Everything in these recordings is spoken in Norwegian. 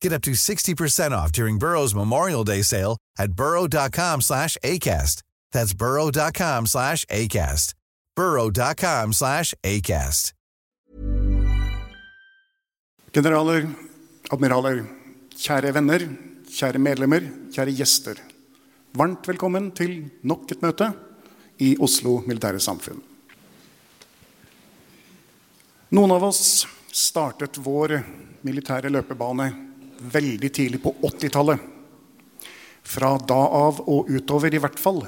Get up to 60% off during Burrow's Memorial Day sale at burrow.com slash ACAST. That's burrow.com slash ACAST. burrow.com slash ACAST. Generaler, admiraler, kjære venner, kjære medlemmer, kjære gjester. Varmt velkommen til nok et møte i Oslo Militære Samfunn. Noen av oss startet vår militære løpebane veldig tidlig på 80-tallet. Fra da av og utover, i hvert fall,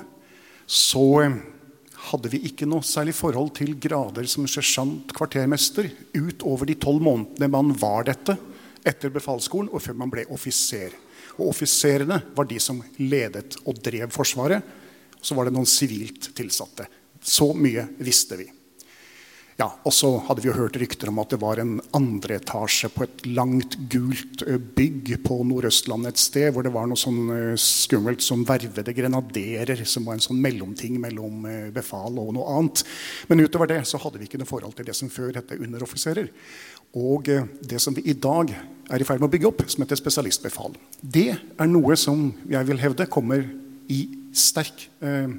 så hadde vi ikke noe særlig forhold til grader som sersjant, kvartermester, utover de tolv månedene man var dette etter befalsskolen og før man ble offiser. Og offiserene var de som ledet og drev Forsvaret. Så var det noen sivilt tilsatte. Så mye visste vi. Ja, Og så hadde vi jo hørt rykter om at det var en andre etasje på et langt, gult bygg på Nordøstlandet et sted, hvor det var noe sånn skummelt som vervede grenaderer, som var en sånn mellomting mellom befal og noe annet. Men utover det så hadde vi ikke noe forhold til det som før het underoffiserer. Og det som vi i dag er i ferd med å bygge opp, som heter spesialistbefal. Det er noe som jeg vil hevde kommer i sterk eh,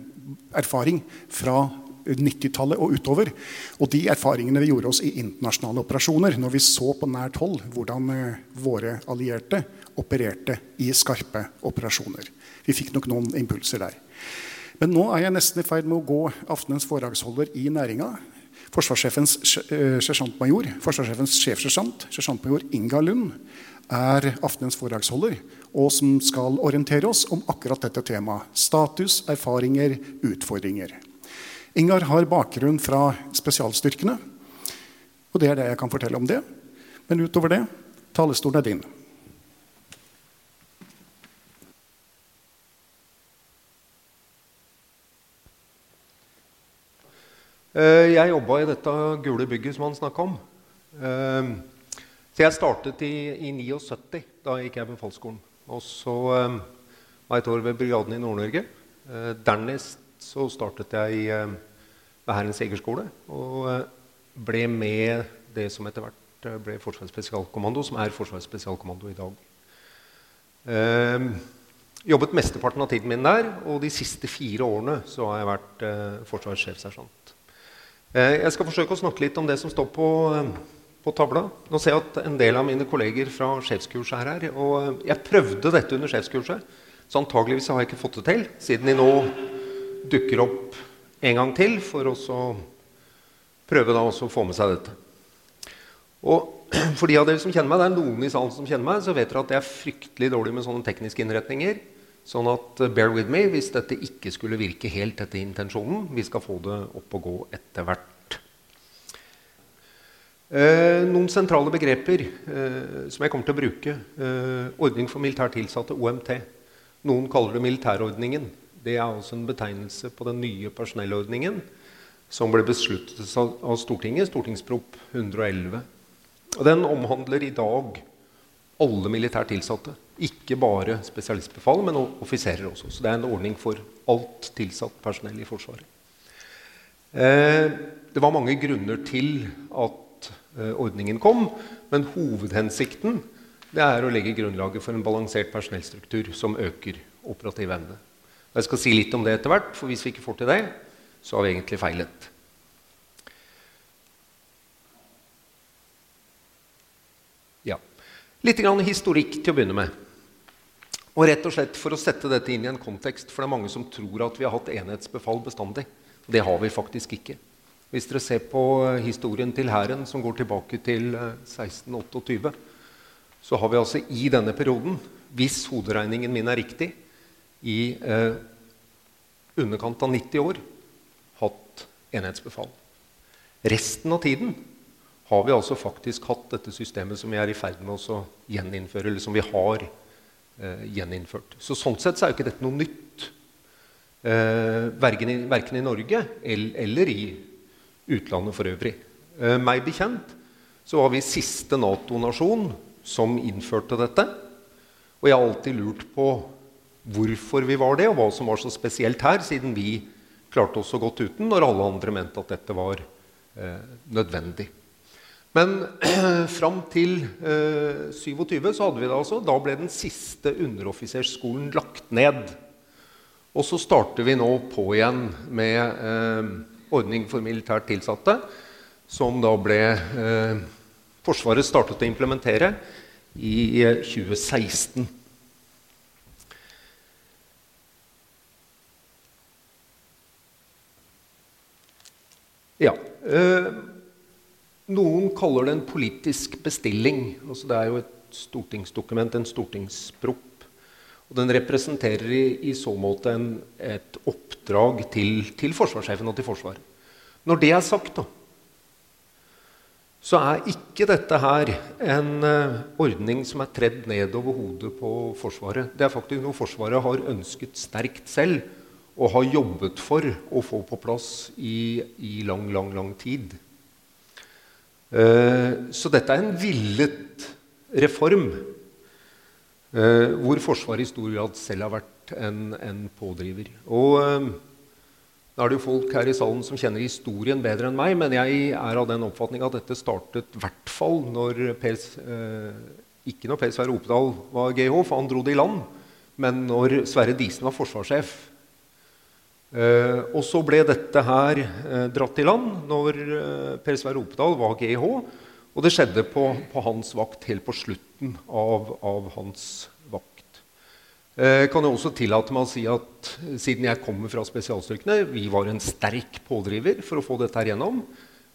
erfaring fra 90-tallet og utover. Og de erfaringene vi gjorde oss i internasjonale operasjoner, når vi så på nært hold hvordan våre allierte opererte i skarpe operasjoner. Vi fikk nok noen impulser der. Men nå er jeg nesten i ferd med å gå aftenens foredragsholder i næringa. Forsvarssjefens sersjantmajor, forsvarssjefens sjefsersjant, sersjantmajor Inga Lund, er aftenens foredragsholder, og som skal orientere oss om akkurat dette temaet. Status, erfaringer, utfordringer. Ingar har bakgrunn fra spesialstyrkene. Og det er det jeg kan fortelle om det. Men utover det talerstolen er din. Jeg jobba i dette gule bygget som han snakka om. Så jeg startet i, i 79. Da gikk jeg befalsskolen. Og så var jeg et år ved brigaden i Nord-Norge. Dernest så startet jeg i, ved Hærens jegerskole og ble med det som etter hvert ble Forsvarets spesialkommando, som er Forsvarets spesialkommando i dag. jobbet mesteparten av tiden min der, og de siste fire årene så har jeg vært Forsvarets sjefsersjant. jeg skal forsøke å snakke litt om det som står på, på tavla. Nå ser jeg at en del av mine kolleger fra sjefskurset er her. Og jeg prøvde dette under sjefskurset, så antageligvis har jeg ikke fått det til, siden de nå dukker opp en gang til for å prøve da også å få med seg dette. Og for de av dere som kjenner meg, det er noen i salen som kjenner meg, så vet dere at jeg er fryktelig dårlig med sånne tekniske innretninger. Sånn at bear with me hvis dette ikke skulle virke helt etter intensjonen. Vi skal få det opp og gå etter hvert. Eh, noen sentrale begreper eh, som jeg kommer til å bruke. Eh, ordning for militært tilsatte, OMT. Noen kaller det militærordningen. Det er altså en betegnelse på den nye personellordningen som ble besluttet av Stortinget, stortingsprop 111. Og den omhandler i dag alle militært tilsatte. Ikke bare spesialistbefal, men offiserer også. Så det er en ordning for alt tilsatt personell i Forsvaret. Eh, det var mange grunner til at eh, ordningen kom, men hovedhensikten er å legge grunnlaget for en balansert personellstruktur som øker operativ evne. Jeg skal si litt om det etter hvert, for hvis vi ikke får til det, så har vi egentlig feilet. Ja. Litt historikk til å begynne med. Og rett og slett For å sette dette inn i en kontekst, for det er mange som tror at vi har hatt enhetsbefal bestandig. Det har vi faktisk ikke. Hvis dere ser på eh, historien til Hæren, som går tilbake til 1628, eh, så har vi altså i denne perioden, hvis hoderegningen min er riktig, i eh, underkant av 90 år hatt enhetsbefal. Resten av tiden har vi altså faktisk hatt dette systemet som vi er i ferd med å gjeninnføre, eller som vi har eh, gjeninnført. Så sånn sett så er jo ikke dette noe nytt. Eh, verken, i, Norge eller, eller, i utlandet for øvrig. Eh, meg bekjent så var vi siste Nato-nasjon som innførte dette. Og jeg har alltid lurt på hvorfor vi var det, og hva som var så spesielt her, siden vi klarte oss så godt uten, når alle andre mente at dette var eh, nødvendig. Men eh, fram til eh, 27 så hadde vi det altså. Da ble den siste underoffisersskolen lagt ned. Og så starter vi nå på igjen med eh, ordning for militært tilsatte, som da ble eh, Forsvaret startet å implementere i 2016. Ja. Eh, noen kaller det en politisk bestilling. Altså det er jo et stortingsdokument, en stortingspropp. Og den representerer i, i så måte en, et oppdrag til, til forsvarssjefen og til Forsvaret. Når det er sagt, da, så er ikke dette her en uh, ordning som er tredd ned over hodet på Forsvaret. Det er faktisk noe Forsvaret har ønsket sterkt selv og har jobbet for å få på plass i, i lang, lang, lang tid. Uh, så dette er en villet reform uh, hvor Forsvaret i stor grad selv har vært en, en pådriver. Og da er det jo folk her i salen som kjenner historien bedre enn meg, men jeg er av den oppfatning at dette startet i hvert fall når per, eh, ikke når Per Sverre Opedal var GH, for han dro det i land, men når Sverre Disen var forsvarssjef. Eh, og så ble dette her eh, dratt i land når eh, Per Sverre Opedal var GIH. Og det skjedde på, på hans vakt helt på slutten av, av hans jeg eh, kan jo også tillate meg å si at Siden jeg kommer fra spesialstyrkene, vi var en sterk pådriver for å få dette her gjennom.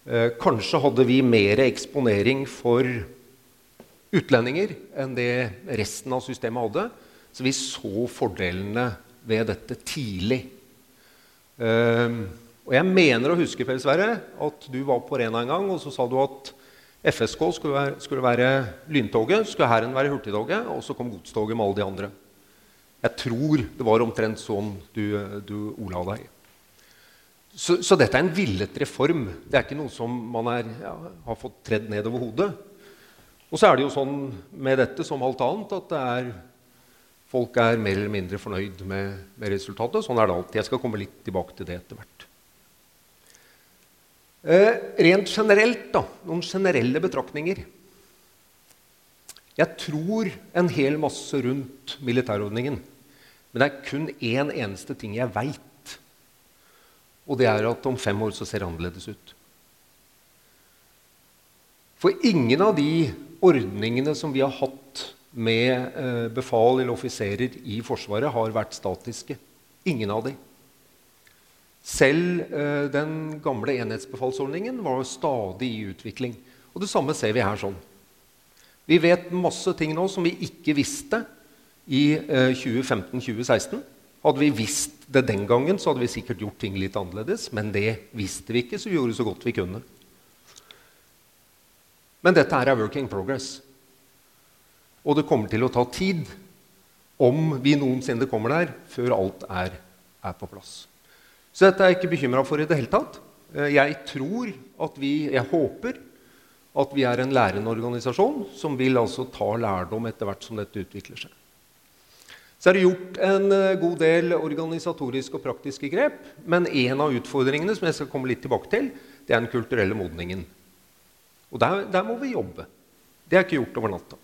Eh, kanskje hadde vi mer eksponering for utlendinger enn det resten av systemet hadde. Så vi så fordelene ved dette tidlig. Eh, og jeg mener å huske Per Sverre, at du var på Rena en gang og så sa du at FSK skulle være, skulle være lyntoget, skulle Hæren være hurtigtoget, og så kom godstoget med alle de andre. Jeg tror det var omtrent sånn du, du ola deg. Så, så, dette er en villet reform. Det er ikke noe som man er, ja, har fått tredd ned over hodet. Og så er det jo sånn med dette som alt annet at det er, folk er mer eller mindre fornøyd med, med, resultatet. Sånn er det alltid. Jeg skal komme litt tilbake til det etter hvert. Eh, rent generelt, da, noen generelle betraktninger. Jeg tror en hel masse rundt militærordningen. Men det er kun én eneste ting jeg veit. Og det er at om fem år så ser det annerledes ut. For ingen av de ordningene som vi har hatt med eh, befal eller offiserer i Forsvaret, har vært statiske. Ingen av de. Selv eh, den gamle enhetsbefalsordningen var stadig i utvikling. Og det samme ser vi her sånn. Vi vet masse ting nå som vi ikke visste i 2015-2016. Eh, hadde vi visst det den gangen, så hadde vi sikkert gjort ting litt annerledes. Men det visste vi ikke, så vi gjorde så godt vi kunne. Men dette her er working progress. Og det kommer til å ta tid, om vi noensinne kommer der, før alt er, er på plass. Så dette er jeg ikke bekymra for i det hele tatt. Eh, jeg tror at vi Jeg håper at vi er en lærende organisasjon som vil altså ta lærdom etter hvert som dette utvikler seg. Så er det gjort en eh, god del organisatoriske og praktiske grep. Men en av utfordringene som jeg skal komme litt tilbake til, det er den kulturelle modningen. Og der, der må vi jobbe. Det er ikke gjort over natta.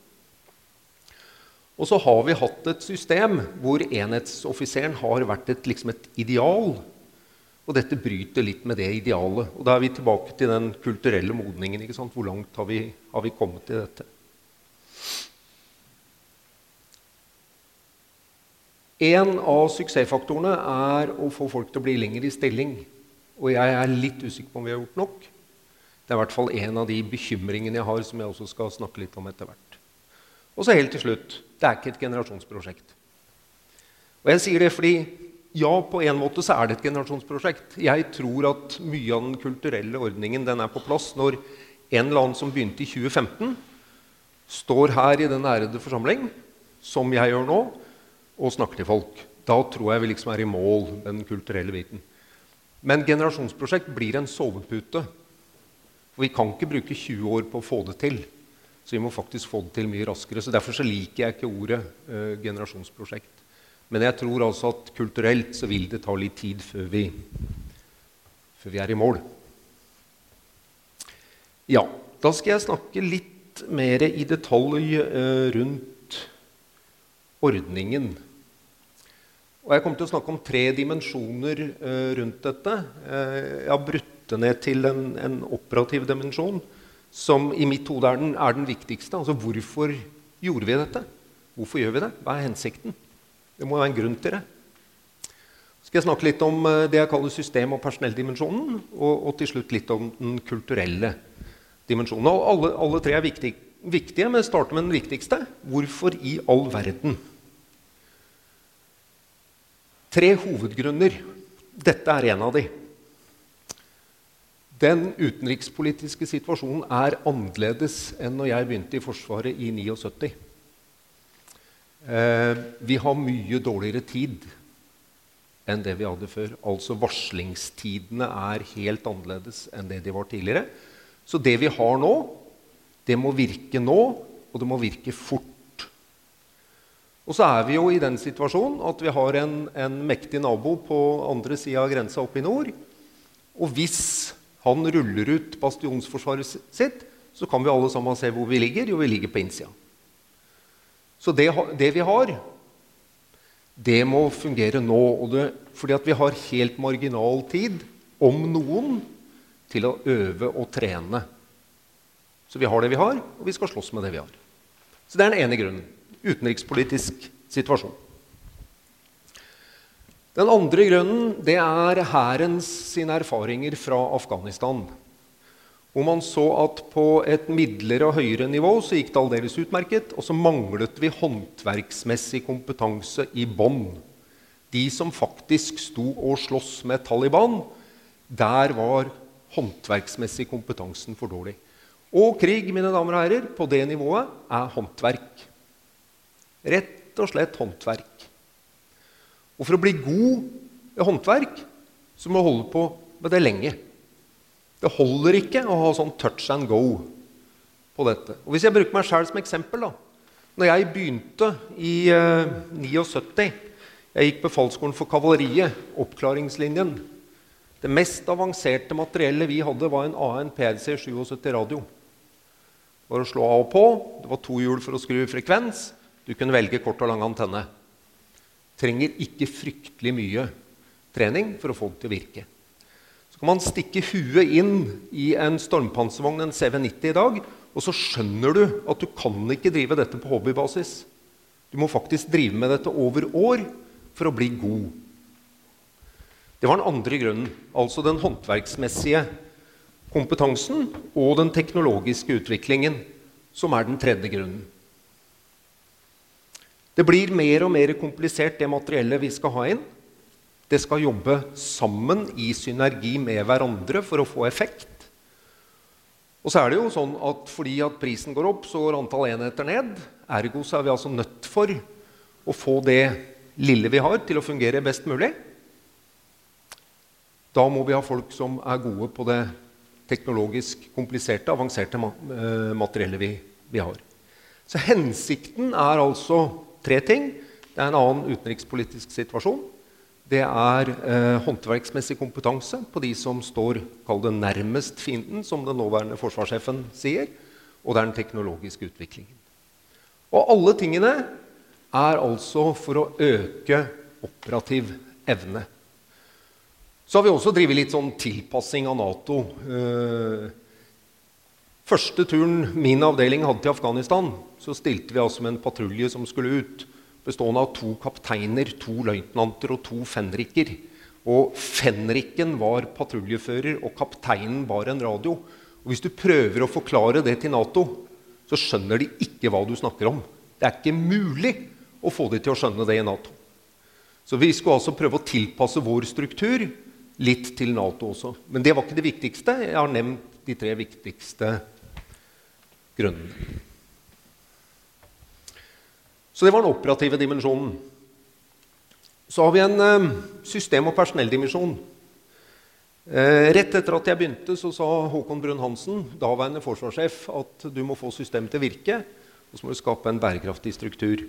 Og så har vi hatt et system hvor enhetsoffiseren har vært et, liksom et ideal. Og dette bryter litt med det idealet. Og da er vi tilbake til den kulturelle modningen. Hvor langt har vi, har vi kommet i dette? En av suksessfaktorene er å få folk til å bli lenger i stilling. Og jeg er litt usikker på om vi har gjort nok. Det er i hvert fall en av de bekymringene jeg har, som jeg også skal snakke litt om etter hvert. Og så helt til slutt det er ikke et generasjonsprosjekt. Og jeg sier det fordi ja, på en måte så er det et generasjonsprosjekt. Jeg tror at mye av den kulturelle ordningen den er på plass når en eller annen som begynte i 2015, står her i den ærede forsamling, som jeg gjør nå, og snakker til folk. Da tror jeg vi liksom er i mål den kulturelle biten. Men generasjonsprosjekt blir en sovepute. For vi kan ikke bruke 20 år på å få det til. Så vi må faktisk få det til mye raskere. Så Derfor så liker jeg ikke ordet eh, generasjonsprosjekt. Men jeg tror altså at kulturelt så vil det ta litt tid før vi, før vi er i mål. Ja, da skal jeg snakke litt mer i detalj eh, rundt ordningen og Jeg kommer til å snakke om tre dimensjoner eh, rundt dette. Eh, jeg har brutt det ned til en, en, operativ dimensjon, som i mitt hode er er den viktigste. Altså hvorfor gjorde vi dette? Hvorfor gjør vi det? Hva er hensikten? Det må være en grunn til det. Så skal jeg snakke litt om eh, det jeg kaller system- og personelldimensjonen, og, og, til slutt litt om den kulturelle dimensjonen. Og alle, alle tre er viktig, viktige, men jeg starter med den viktigste. Hvorfor i all verden? Tre hovedgrunner. Dette er en av de. Den utenrikspolitiske situasjonen er annerledes enn når jeg begynte i Forsvaret i 79. Eh, vi har mye dårligere tid enn det vi hadde før. Altså varslingstidene er helt annerledes enn det de var tidligere. Så det vi har nå, det må virke nå, og det må virke fort. Og så er vi jo i den situasjonen at vi har en, en mektig nabo på andre sida av grensa oppe i nord. Og hvis han ruller ut bastionsforsvaret sitt, så kan vi alle sammen se hvor vi ligger. Jo, vi ligger på innsida. Så det, det, vi har, det må fungere nå. Det, fordi vi har helt marginal tid, om noen, til å øve og trene. Så vi har det vi har, og vi skal slåss med det vi har. Så det er den ene grunnen utenrikspolitisk situasjon. Den andre grunnen det er hærens erfaringer fra Afghanistan. Hvor man så at på et midlere og høyere nivå så gikk det aldeles utmerket. Og så manglet vi håndverksmessig kompetanse i bånn. De som faktisk sto og sloss med Taliban, der var håndverksmessig kompetansen for dårlig. Og krig mine damer og herrer, på det nivået er håndverk. Rett og slett håndverk. Og for å bli god i håndverk så må du holde på med det lenge. Det holder ikke å ha sånn touch and go på dette. Og Hvis jeg bruker meg sjøl som eksempel da, når jeg begynte i eh, 79 Jeg gikk befalsskolen for kavaleriet, oppklaringslinjen. Det mest avanserte materiellet vi hadde, var en AN PRC 77 radio. Det var å slå av og på. Det var to hjul for å skru frekvens. Du kunne velge kort og lang antenne. Trenger ikke fryktelig mye trening for å få det til å virke. Så kan man stikke huet inn i en stormpanservogn, en CV90 i dag, og så skjønner du at du kan ikke drive dette på hobbybasis. Du må faktisk drive med dette over år for å bli god. Det var den andre grunnen, altså den håndverksmessige kompetansen og den teknologiske utviklingen, som er den tredje grunnen. Det blir mer og mer komplisert, det materiellet vi skal ha inn. Det skal jobbe sammen i synergi med hverandre for å få effekt. Og så er det jo sånn at Fordi at prisen går opp, så går antall enheter ned. Ergo så er vi altså nødt for å få det lille vi har, til å fungere best mulig. Da må vi ha folk som er gode på det teknologisk kompliserte, avanserte eh, materiellet vi, vi har. Så hensikten er altså tre ting. Det er en annen utenrikspolitisk situasjon. Det er eh, håndverksmessig kompetanse på de som står det, nærmest fienden, som den nåværende forsvarssjefen sier. Og det er den teknologiske utviklingen. Og alle tingene er altså for å øke operativ evne. Så har vi også drevet litt sånn tilpassing av Nato. Eh, første turen min avdeling hadde til Afghanistan, så stilte vi altså med en patrulje som skulle ut bestående av to kapteiner, to løytnanter og to fenriker. Og fenriken var patruljefører, og kapteinen var en radio. Og Hvis du prøver å forklare det til Nato, så skjønner de ikke hva du snakker om. Det er ikke mulig å få de til å skjønne det i Nato. Så vi skulle altså prøve å tilpasse vår struktur litt til Nato også. Men det var ikke det viktigste. Jeg har nevnt de tre viktigste grunnene. Så det var den operative dimensjonen. Så har vi en eh, system- og personelldimensjon. Eh, rett etter at jeg begynte, så sa Håkon Brun-Hansen, daværende forsvarssjef, at du må få systemet til å virke, og så må du skape en bærekraftig struktur.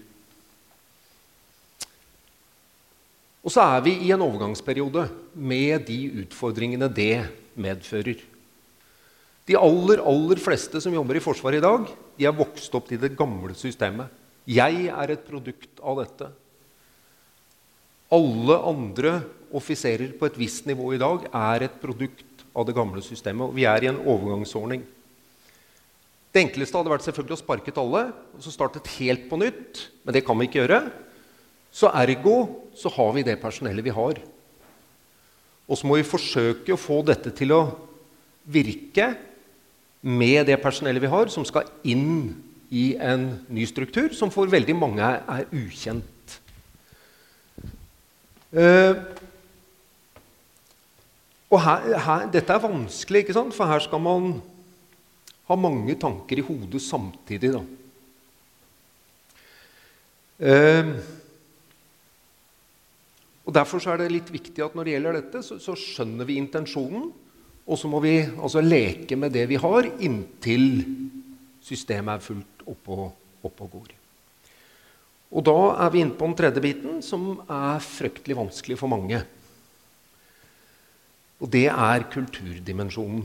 Og så er vi i en overgangsperiode med de utfordringene det medfører. De aller, aller fleste som jobber i Forsvaret i dag, de er vokst opp i det gamle systemet. Jeg er et produkt av dette. Alle andre offiserer på et visst nivå i dag er et produkt av det gamle systemet. og Vi er i en overgangsordning. Det enkleste hadde vært selvfølgelig å sparket alle og så startet helt på nytt. Men det kan vi ikke gjøre. Så ergo så har vi det personellet vi har. Og så må vi forsøke å få dette til å virke med det personellet vi har, som skal inn i en ny struktur som for veldig mange er, ukjent. Uh, og her, her, Dette er vanskelig, ikke sant? for her skal man ha mange tanker i hodet samtidig. Da. Uh, og Derfor er det litt viktig at når det gjelder dette, så, så skjønner vi intensjonen. Og så må vi altså leke med det vi har, inntil systemet er fullt opp og, opp og går. Og da er vi inne på den tredje biten, som er fryktelig vanskelig for mange. Og det er kulturdimensjonen.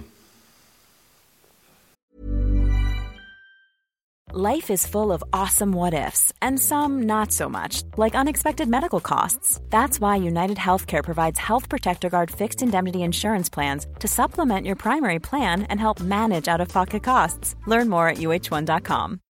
Life is full of awesome what ifs, and some not so much, like unexpected medical costs. That's why United Healthcare provides Health Protector Guard fixed indemnity insurance plans to supplement your primary plan and help manage out of pocket costs. Learn more at uh1.com.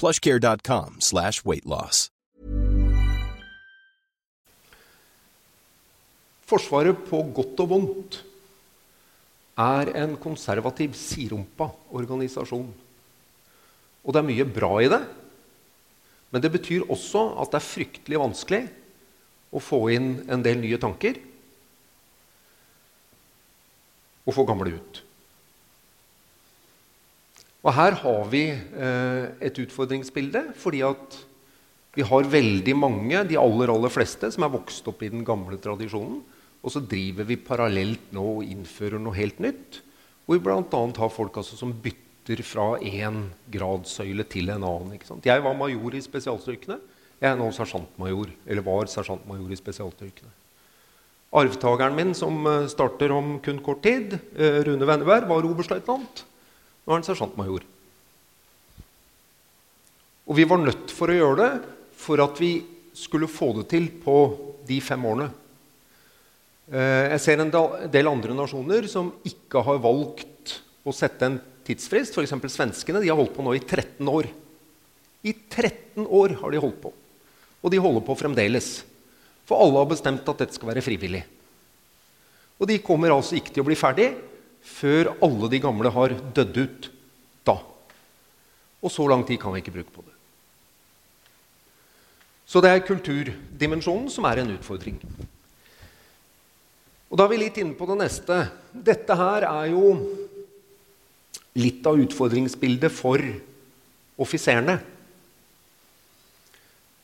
plushcare.com slash weightloss. Forsvaret på godt og vondt er en konservativ, sirumpa organisasjon. Og det er mye bra i det. Men det betyr også at det er fryktelig vanskelig å få inn en del nye tanker og få gamle ut. Og her har vi eh, et utfordringsbilde, fordi at vi har veldig mange, de aller, aller fleste, som er vokst opp i den gamle tradisjonen. Og så driver vi parallelt nå og innfører noe helt nytt. Hvor vi bl.a. har folk altså, som bytter fra én gradsøyle til en annen. Jeg var major i spesialstyrkene. Jeg er nå sersjantmajor, eller var sersjantmajor i spesialstyrkene. Arvtakeren min, som eh, starter om kun kort tid, eh, Rune Venneberg, var oberstløytnant. Nå er han sersjantmajor. Og vi var nødt for å gjøre det for at vi skulle få det til på de fem årene. Eh, jeg ser en del andre nasjoner som ikke har valgt å sette en tidsfrist. F.eks. svenskene. De har holdt på nå i 13 år. I 13 år har de holdt på. Og de holder på fremdeles. For alle har bestemt at dette skal være frivillig. Og de kommer altså ikke til å bli ferdig før alle de gamle har dødd ut. Da. Og så lang tid kan vi ikke bruke på det. Så det er kulturdimensjonen som er en utfordring. Og Da er vi litt inne på det neste. Dette her er jo litt av utfordringsbildet for offiserene.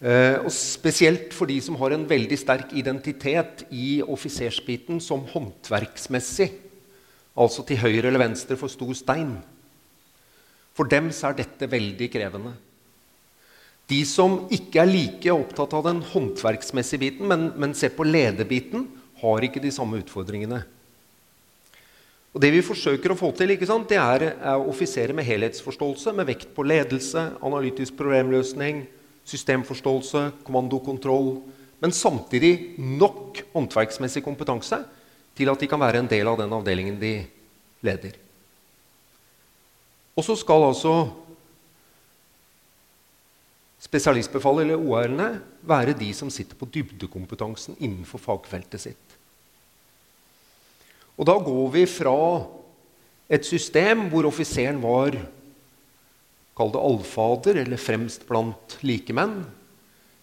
Eh, og spesielt for de som har en veldig sterk identitet i offisersbiten som håndverksmessig. Altså til høyre eller venstre for stor stein. For dem er dette veldig krevende. De som ikke er like opptatt av den håndverksmessige biten, men, men ser på lederbiten, har ikke de samme utfordringene. Og Det vi forsøker å få til, sant, det er, er offiserer med helhetsforståelse, med vekt på ledelse, analytisk problemløsning, systemforståelse, kommandokontroll, men samtidig nok håndverksmessig kompetanse til at de kan være en del av den avdelingen de leder. Og så skal altså spesialistbefalet, eller OR-ene, være de som sitter på dybdekompetansen innenfor fagfeltet sitt. Og da går vi fra et system hvor offiseren var Kall det allfader, eller fremst blant likemenn.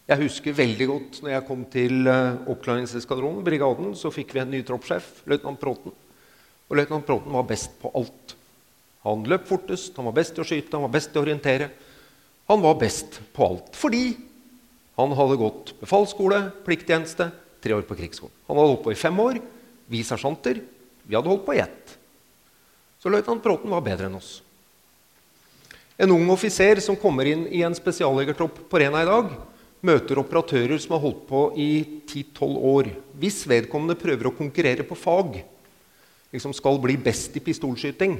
Jeg husker veldig godt når jeg kom til uh, oppklaringseskadronen, brigaden, så fikk vi en ny troppssjef, løytnant Bråten. Og løytnant Bråten var best på alt. Han løp fortest, han var best til å skyte, han var best til å orientere. Han var best på alt fordi han hadde gått befalsskole, plikttjeneste, tre år på krigsskolen. Han hadde holdt på i fem år. Vi sersjanter vi hadde holdt på i ett. Så løytnant Bråten var bedre enn oss. En ung offiser som kommer inn i en spesialjegertropp på Rena i dag, møter operatører som har holdt på i 10-12 år. Hvis vedkommende prøver å konkurrere på fag, liksom skal bli best i pistolskyting,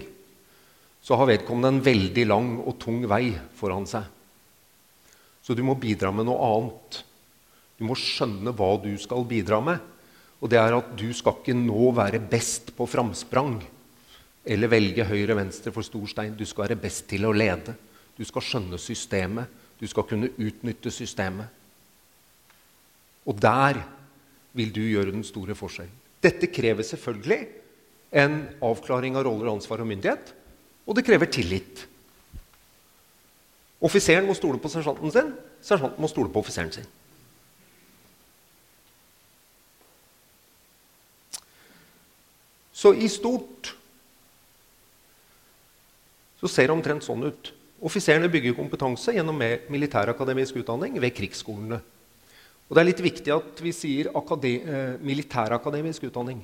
så har vedkommende en veldig lang og tung vei foran seg. Så du må bidra med noe annet. Du må skjønne hva du skal bidra med. Og det er at du skal ikke nå være best på framsprang eller velge høyre-venstre for stor stein. Du skal være best til å lede. Du skal skjønne systemet. Du skal kunne utnytte systemet. Og der vil du gjøre den store forskjellen. Dette krever selvfølgelig en avklaring av roller, ansvar og myndighet. Og det krever tillit. Offiseren må stole på sersjanten sin. Sersjanten må stole på offiseren sin. Så i stort så ser det omtrent sånn ut. Offiserene bygger kompetanse gjennom militærakademisk utdanning ved krigsskolene. Og Det er litt viktig at vi sier eh, militærakademisk utdanning.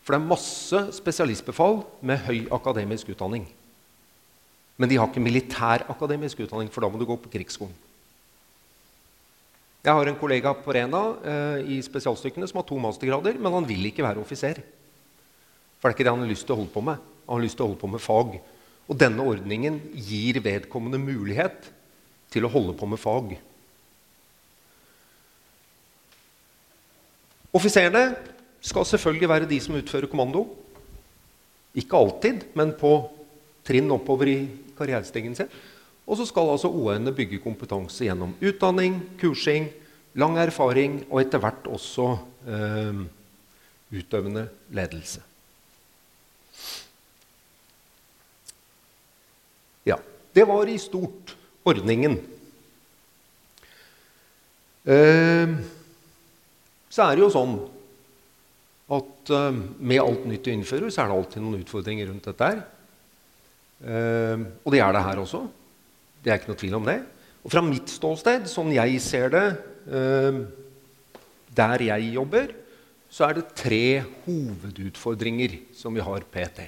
For det er masse spesialistbefal med høy akademisk utdanning. Men de har ikke militærakademisk utdanning, for da må du gå på krigsskolen. Jeg har en kollega på Rena eh, i spesialstykkene som har to mastergrader, men han vil ikke være offiser. For det er ikke det han har lyst til å holde på med. Han har lyst til å holde på med fag. Og denne ordningen gir vedkommende mulighet til å holde på med fag. Offiserene skal selvfølgelig være de som utfører kommando. Ikke alltid, men på trinn oppover i karrierestigen sin. Og så skal altså ON-ene bygge kompetanse gjennom utdanning, kursing, lang erfaring og etter hvert også eh, utøvende ledelse. Det var i stort ordningen. Eh, så er det jo sånn at eh, med alt nytt du innfører, så er det alltid noen utfordringer rundt dette her. Eh, og det er det her også. Det er ikke noe tvil om det. Og fra mitt ståsted, sånn jeg ser det, der jeg jobber, så er det tre hovedutfordringer som vi har PT.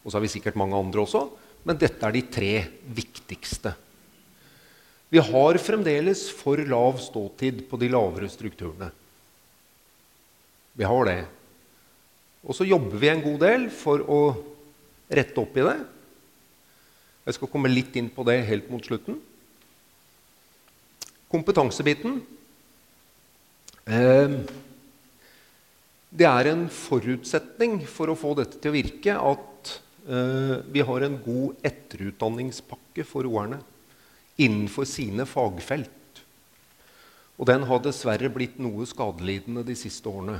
Og så har vi sikkert mange andre også. Men dette er de tre viktigste. Vi har fremdeles for lav ståtid på de lavere strukturene. Vi har det. Og så jobber vi en god del for å rette opp i det. Jeg skal komme litt inn på det helt mot slutten. Kompetansebiten eh, Det er en forutsetning for å få dette til å virke at vi har en god etterutdanningspakke for roerne innenfor sine fagfelt. Og den har dessverre blitt noe skadelidende de siste årene.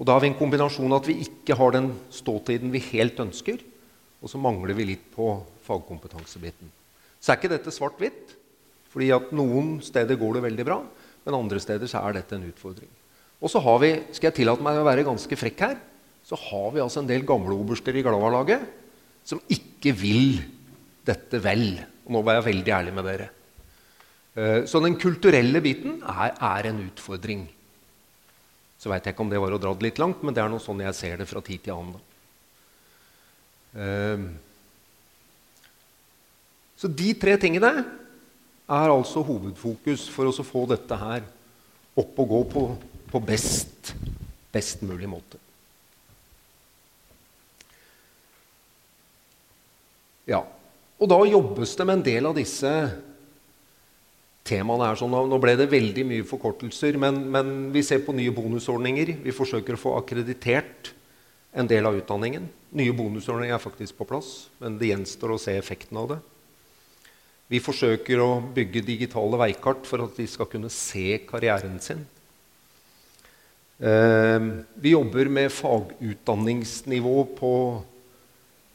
Og Da har vi en kombinasjon at vi ikke har den ståtiden vi helt ønsker, og så mangler vi litt på fagkompetansebiten. Så er ikke dette svart-hvitt, fordi at noen steder går det veldig bra, men andre steder så er dette en utfordring. Og så har vi, skal jeg tillate meg å være ganske frekk her, så har vi altså en del gamle oberster i Glava-laget som ikke vil dette vel. Og nå var jeg veldig ærlig med dere. Eh, så den kulturelle biten er, er en utfordring. Så veit jeg ikke om det var å dra det litt langt, men det er noe sånn jeg ser det fra tid til annen. Uh, så de tre tingene er altså hovedfokus for å få dette her opp og gå på, på best, best mulig måte. Ja, og da jobbes det med en del av disse temaene. her. Sånn, nå ble det veldig mye forkortelser, men, men vi ser på nye bonusordninger. Vi forsøker å få akkreditert en del av utdanningen. Nye bonusordninger er faktisk på plass, men det gjenstår å se effekten av det. Vi forsøker å bygge digitale veikart for at de skal kunne se karrieren sin. Ehm, vi jobber med fagutdanningsnivå på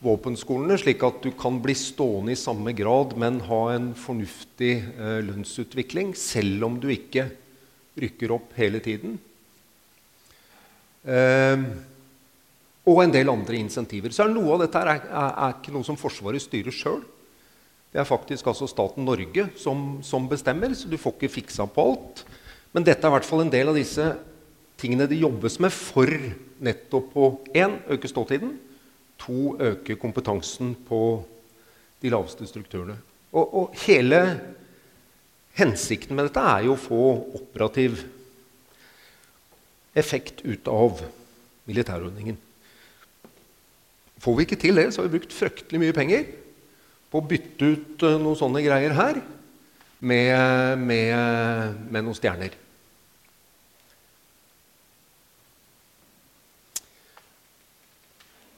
våpenskolene, slik at du kan bli stående i samme grad, men ha en fornuftig eh, lønnsutvikling, selv om du ikke rykker opp hele tiden. Eh, og en del andre insentiver. Så noe av dette er, er, er ikke noe som Forsvaret styrer sjøl. Det er faktisk altså staten Norge som, som, bestemmer, så du får ikke fiksa på alt. Men dette er i hvert fall en del av disse tingene det jobbes med for nettopp å én, øke ståtiden, to, øke kompetansen på de laveste strukturene. Og, og hele hensikten med dette er jo å få operativ effekt ut av militærordningen. Får vi ikke til det, så har vi brukt fryktelig mye penger på å bytte ut uh, noen sånne greier her med, med, med noen stjerner.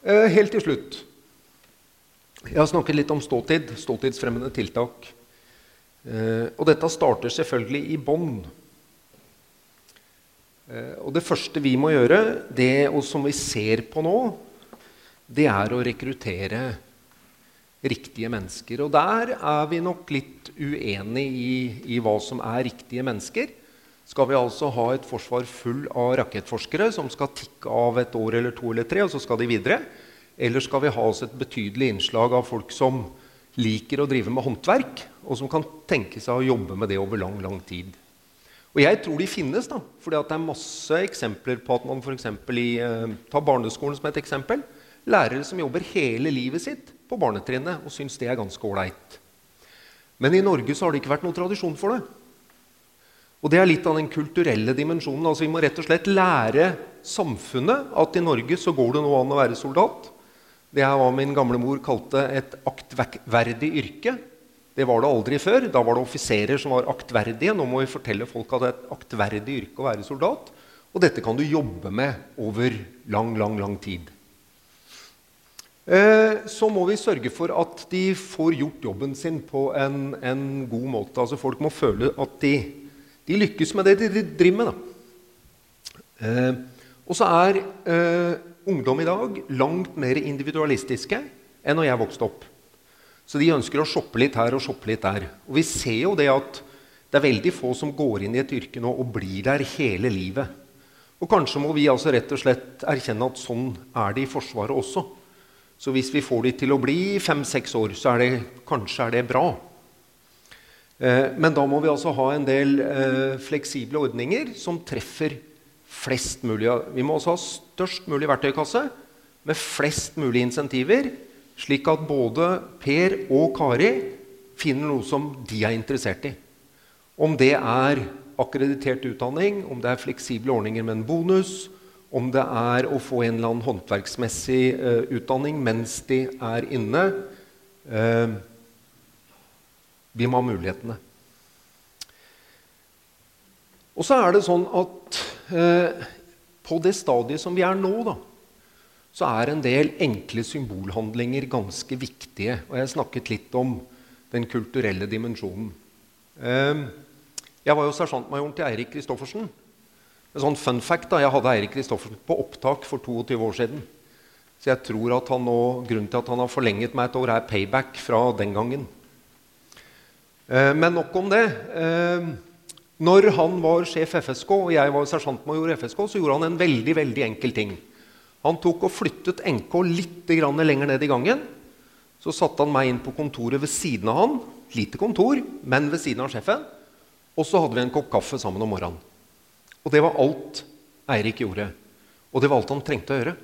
Helt til slutt Jeg har snakket litt om ståtid, ståtidsfremmende tiltak. Uh, og dette starter selvfølgelig i bånn. Og det første vi må gjøre, det, og som vi ser på nå, det er å rekruttere riktige mennesker. Og der er vi nok litt uenige i, i, hva som er riktige mennesker. Skal vi altså ha et forsvar full av rakettforskere som skal tikke av et år eller to eller tre, og så skal de videre? Eller skal vi ha oss et betydelig innslag av folk som liker å drive med håndverk, og som kan tenke seg å jobbe med det over lang, lang tid? Og jeg tror de finnes, da, for det er masse eksempler på at man f.eks. i eh, Ta barneskolen som et eksempel. Lærere som jobber hele livet sitt på barnetrinnet og syns det er ganske ålreit. Men i Norge så har det ikke vært noen tradisjon for det. Og det er litt av den kulturelle dimensjonen. Altså Vi må rett og slett lære samfunnet at i Norge så går det nå an å være soldat. Det er hva min gamle mor kalte et aktverdig yrke. Det var det aldri før. Da var det offiserer som var aktverdige. Nå må vi fortelle folk at det er et aktverdig yrke å være soldat. Og dette kan du jobbe med over lang, lang, lang tid. Eh, så må vi sørge for at de får gjort jobben sin på en, en god måte. Altså Folk må føle at de, de lykkes med det de driver med. Eh, og så er eh, ungdom i dag langt mer individualistiske enn når jeg vokste opp. Så de ønsker å shoppe litt her og shoppe litt der. Og vi ser jo det at det er veldig få som går inn i et yrke nå og blir der hele livet. Og kanskje må vi altså rett og slett erkjenne at sånn er det i Forsvaret også. Så hvis vi får de til å bli fem-seks år, så er det, kanskje er det bra. Eh, men da må vi altså ha en del eh, fleksible ordninger som treffer flest mulig. Vi må også ha størst mulig verktøykasse med flest mulig insentiver, slik at både Per og Kari finner noe som de er interessert i. Om det er akkreditert utdanning, om det er fleksible ordninger med en bonus, om det er å få en eller annen håndverksmessig uh, utdanning mens de er inne Vi må ha mulighetene. Og så er det sånn at eh, på det stadiet som vi er nå, da, så er en del enkle symbolhandlinger ganske viktige. Og jeg snakket litt om den kulturelle dimensjonen. Jeg var jo sersjantmajoren til Eirik Kristoffersen. En sånn fun fact, da, Jeg hadde Eirik Kristoffersen på opptak for 22 år siden. Så jeg tror at han nå, grunnen til at han har forlenget meg et år, er payback fra den gangen. Eh, men nok om det. Eh, Når han var sjef FSK og jeg var sersjantmajor i FSK, så gjorde han en veldig veldig enkel ting. Han tok og flyttet NK litt lenger ned i gangen. Så satte han meg inn på kontoret ved siden av han. Lite kontor, men ved siden av sjefen. Og så hadde vi en kopp kaffe sammen om morgenen. Og det var alt Eirik gjorde. Og det var alt han trengte å gjøre.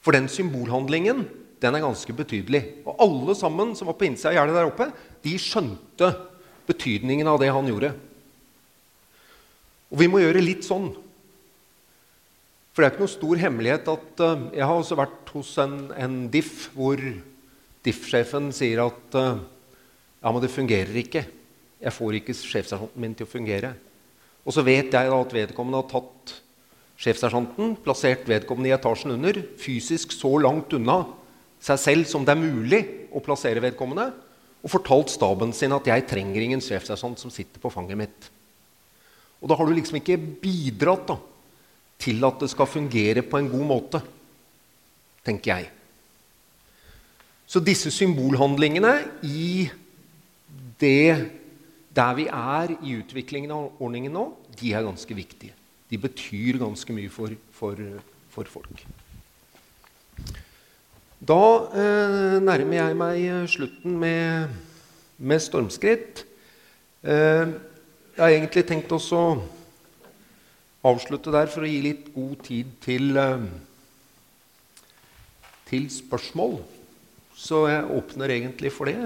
For den symbolhandlingen den er ganske betydelig. Og alle sammen som var på innsida av gjerdet der oppe, de skjønte betydningen av det han gjorde. Og vi må gjøre litt sånn. For det er ikke noen stor hemmelighet at uh, Jeg har også vært hos en, en diff hvor diff-sjefen sier at uh, ja, men det fungerer ikke. Jeg får ikke sjefsersjanten min til å fungere. Og så vet jeg da at vedkommende har tatt sjefsersjanten, plassert vedkommende i etasjen under, fysisk så langt unna seg selv som det er mulig å plassere vedkommende, og fortalt staben sin at 'jeg trenger ingen sjefsersjant som sitter på fanget mitt'. Og da har du liksom ikke bidratt da, til at det skal fungere på en god måte, tenker jeg. Så disse symbolhandlingene i det der vi er i utviklingen av ordningen nå, de er ganske viktige. De betyr ganske mye for, for, for folk. Da eh, nærmer jeg meg slutten med, med stormskritt. Eh, jeg har egentlig tenkt også å avslutte der for å gi litt god tid til, eh, til spørsmål. Så jeg åpner egentlig for det.